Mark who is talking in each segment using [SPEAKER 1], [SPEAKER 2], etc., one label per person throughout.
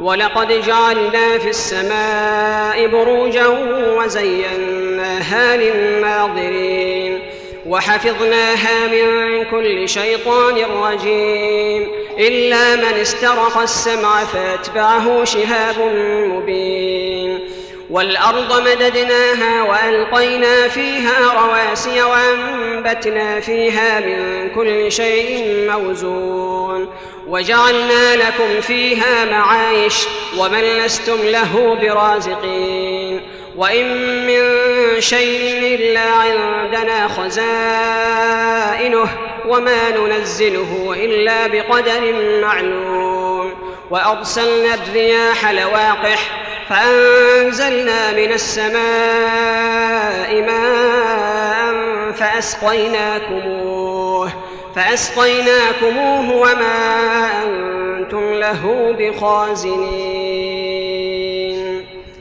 [SPEAKER 1] ولقد جعلنا في السماء بروجا وزيناها للناظرين وحفظناها من كل شيطان رجيم إلا من استرق السمع فأتبعه شهاب مبين والأرض مددناها وألقينا فيها رواسي وأنبتنا فيها من كل شيء موزون وجعلنا لكم فيها معايش ومن لستم له برازقين وإن من شيء إلا عندنا خزائنه وما ننزله إلا بقدر معلوم وأرسلنا الرياح لواقح فأنزلنا من السماء ماء فأسقيناكموه فأسقيناكموه وما أنتم له بخازنين.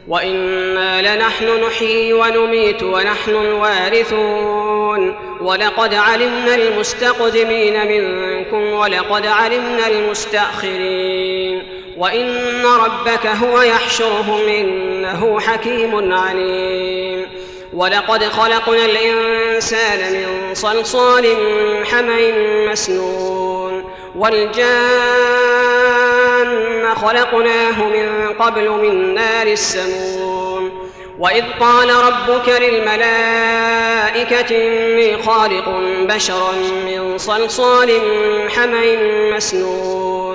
[SPEAKER 1] وإنا لنحن نحيي ونميت ونحن الوارثون. ولقد علمنا المستقدمين منكم ولقد علمنا المستأخرين. وإن ربك هو يحشرهم إنه حكيم عليم. ولقد خلقنا الإنسان من صلصال حمإ مسنون. والجان خلقناه من قبل من نار السموم. وإذ قال ربك للملائكة إني خالق بشرا من صلصال حمإ مسنون.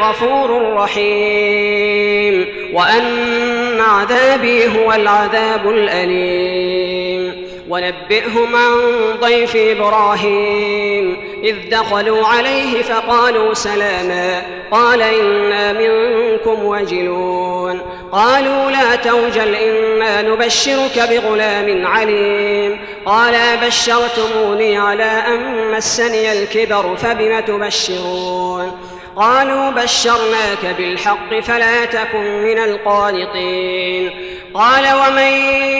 [SPEAKER 1] أنا الغفور الرحيم وأن عذابي هو العذاب الأليم. ونبئهم عن ضيف إبراهيم. إذ دخلوا عليه فقالوا سلاما. قال إنا منكم وجلون. قالوا لا توجل إنا نبشرك بغلام عليم. قال بشرتموني على أن مسني الكبر فبم تبشرون؟ قالوا بشرناك بالحق فلا تكن من القانطين. قال ومن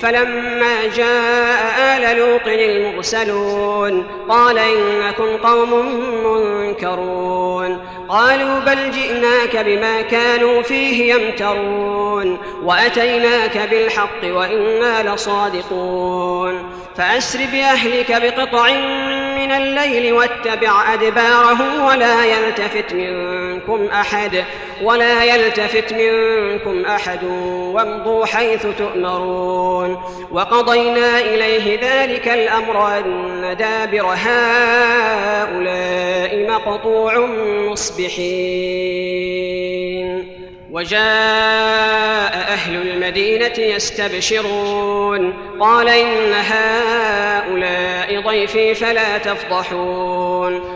[SPEAKER 1] فلما جاء آل لوط المرسلون قال إنكم قوم منكرون. قالوا بل جئناك بما كانوا فيه يمترون وأتيناك بالحق وإنا لصادقون. فأسر بأهلك بقطع من الليل واتبع أدبارهم ولا يلتفت منكم أحد ولا يلتفت منكم أحد وامضوا حيث تؤمرون وقضينا إليه ذلك الأمر أن دابر هؤلاء مقطوع مصبحين وجاء أهل المدينة يستبشرون قال إن هؤلاء ضيفي فلا تفضحون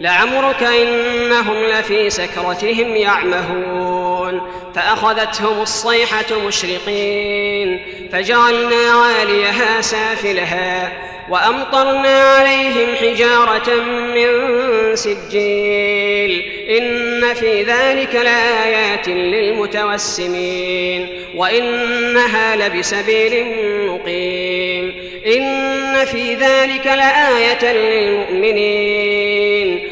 [SPEAKER 1] لعمرك إنهم لفي سكرتهم يعمهون. فأخذتهم الصيحة مشرقين فجعلنا عاليها سافلها وأمطرنا عليهم حجارة من سجيل. إن في ذلك لآيات للمتوسمين وإنها لبسبيل مقيم. إن في ذلك لآية للمؤمنين.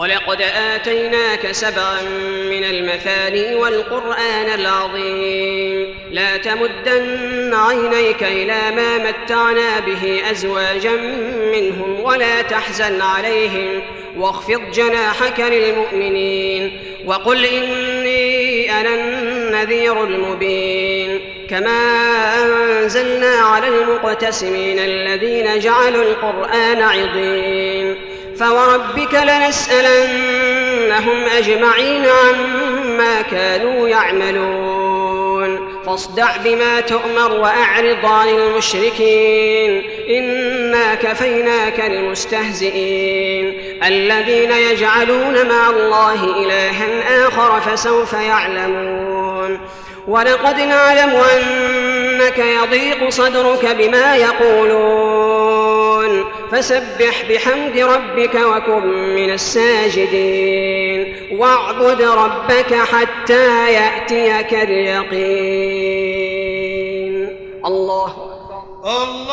[SPEAKER 1] ولقد آتيناك سبعا من المثاني والقرآن العظيم. لا تمدن عينيك إلى ما متعنا به أزواجا منهم ولا تحزن عليهم. واخفض جناحك للمؤمنين وقل إني أنا النذير المبين. كما أنزلنا على المقتسمين الذين جعلوا القرآن عضين. فوربك لنسألنهم أجمعين عما كانوا يعملون فاصدع بما تؤمر وأعرض عن المشركين إنا كفيناك المستهزئين الذين يجعلون مع الله إلها آخر فسوف يعلمون ولقد نعلم أنك يضيق صدرك بما يقولون فسبح بحمد ربك وكن من الساجدين. واعبد ربك حتى يأتيك اليقين. الله أكبر.
[SPEAKER 2] الله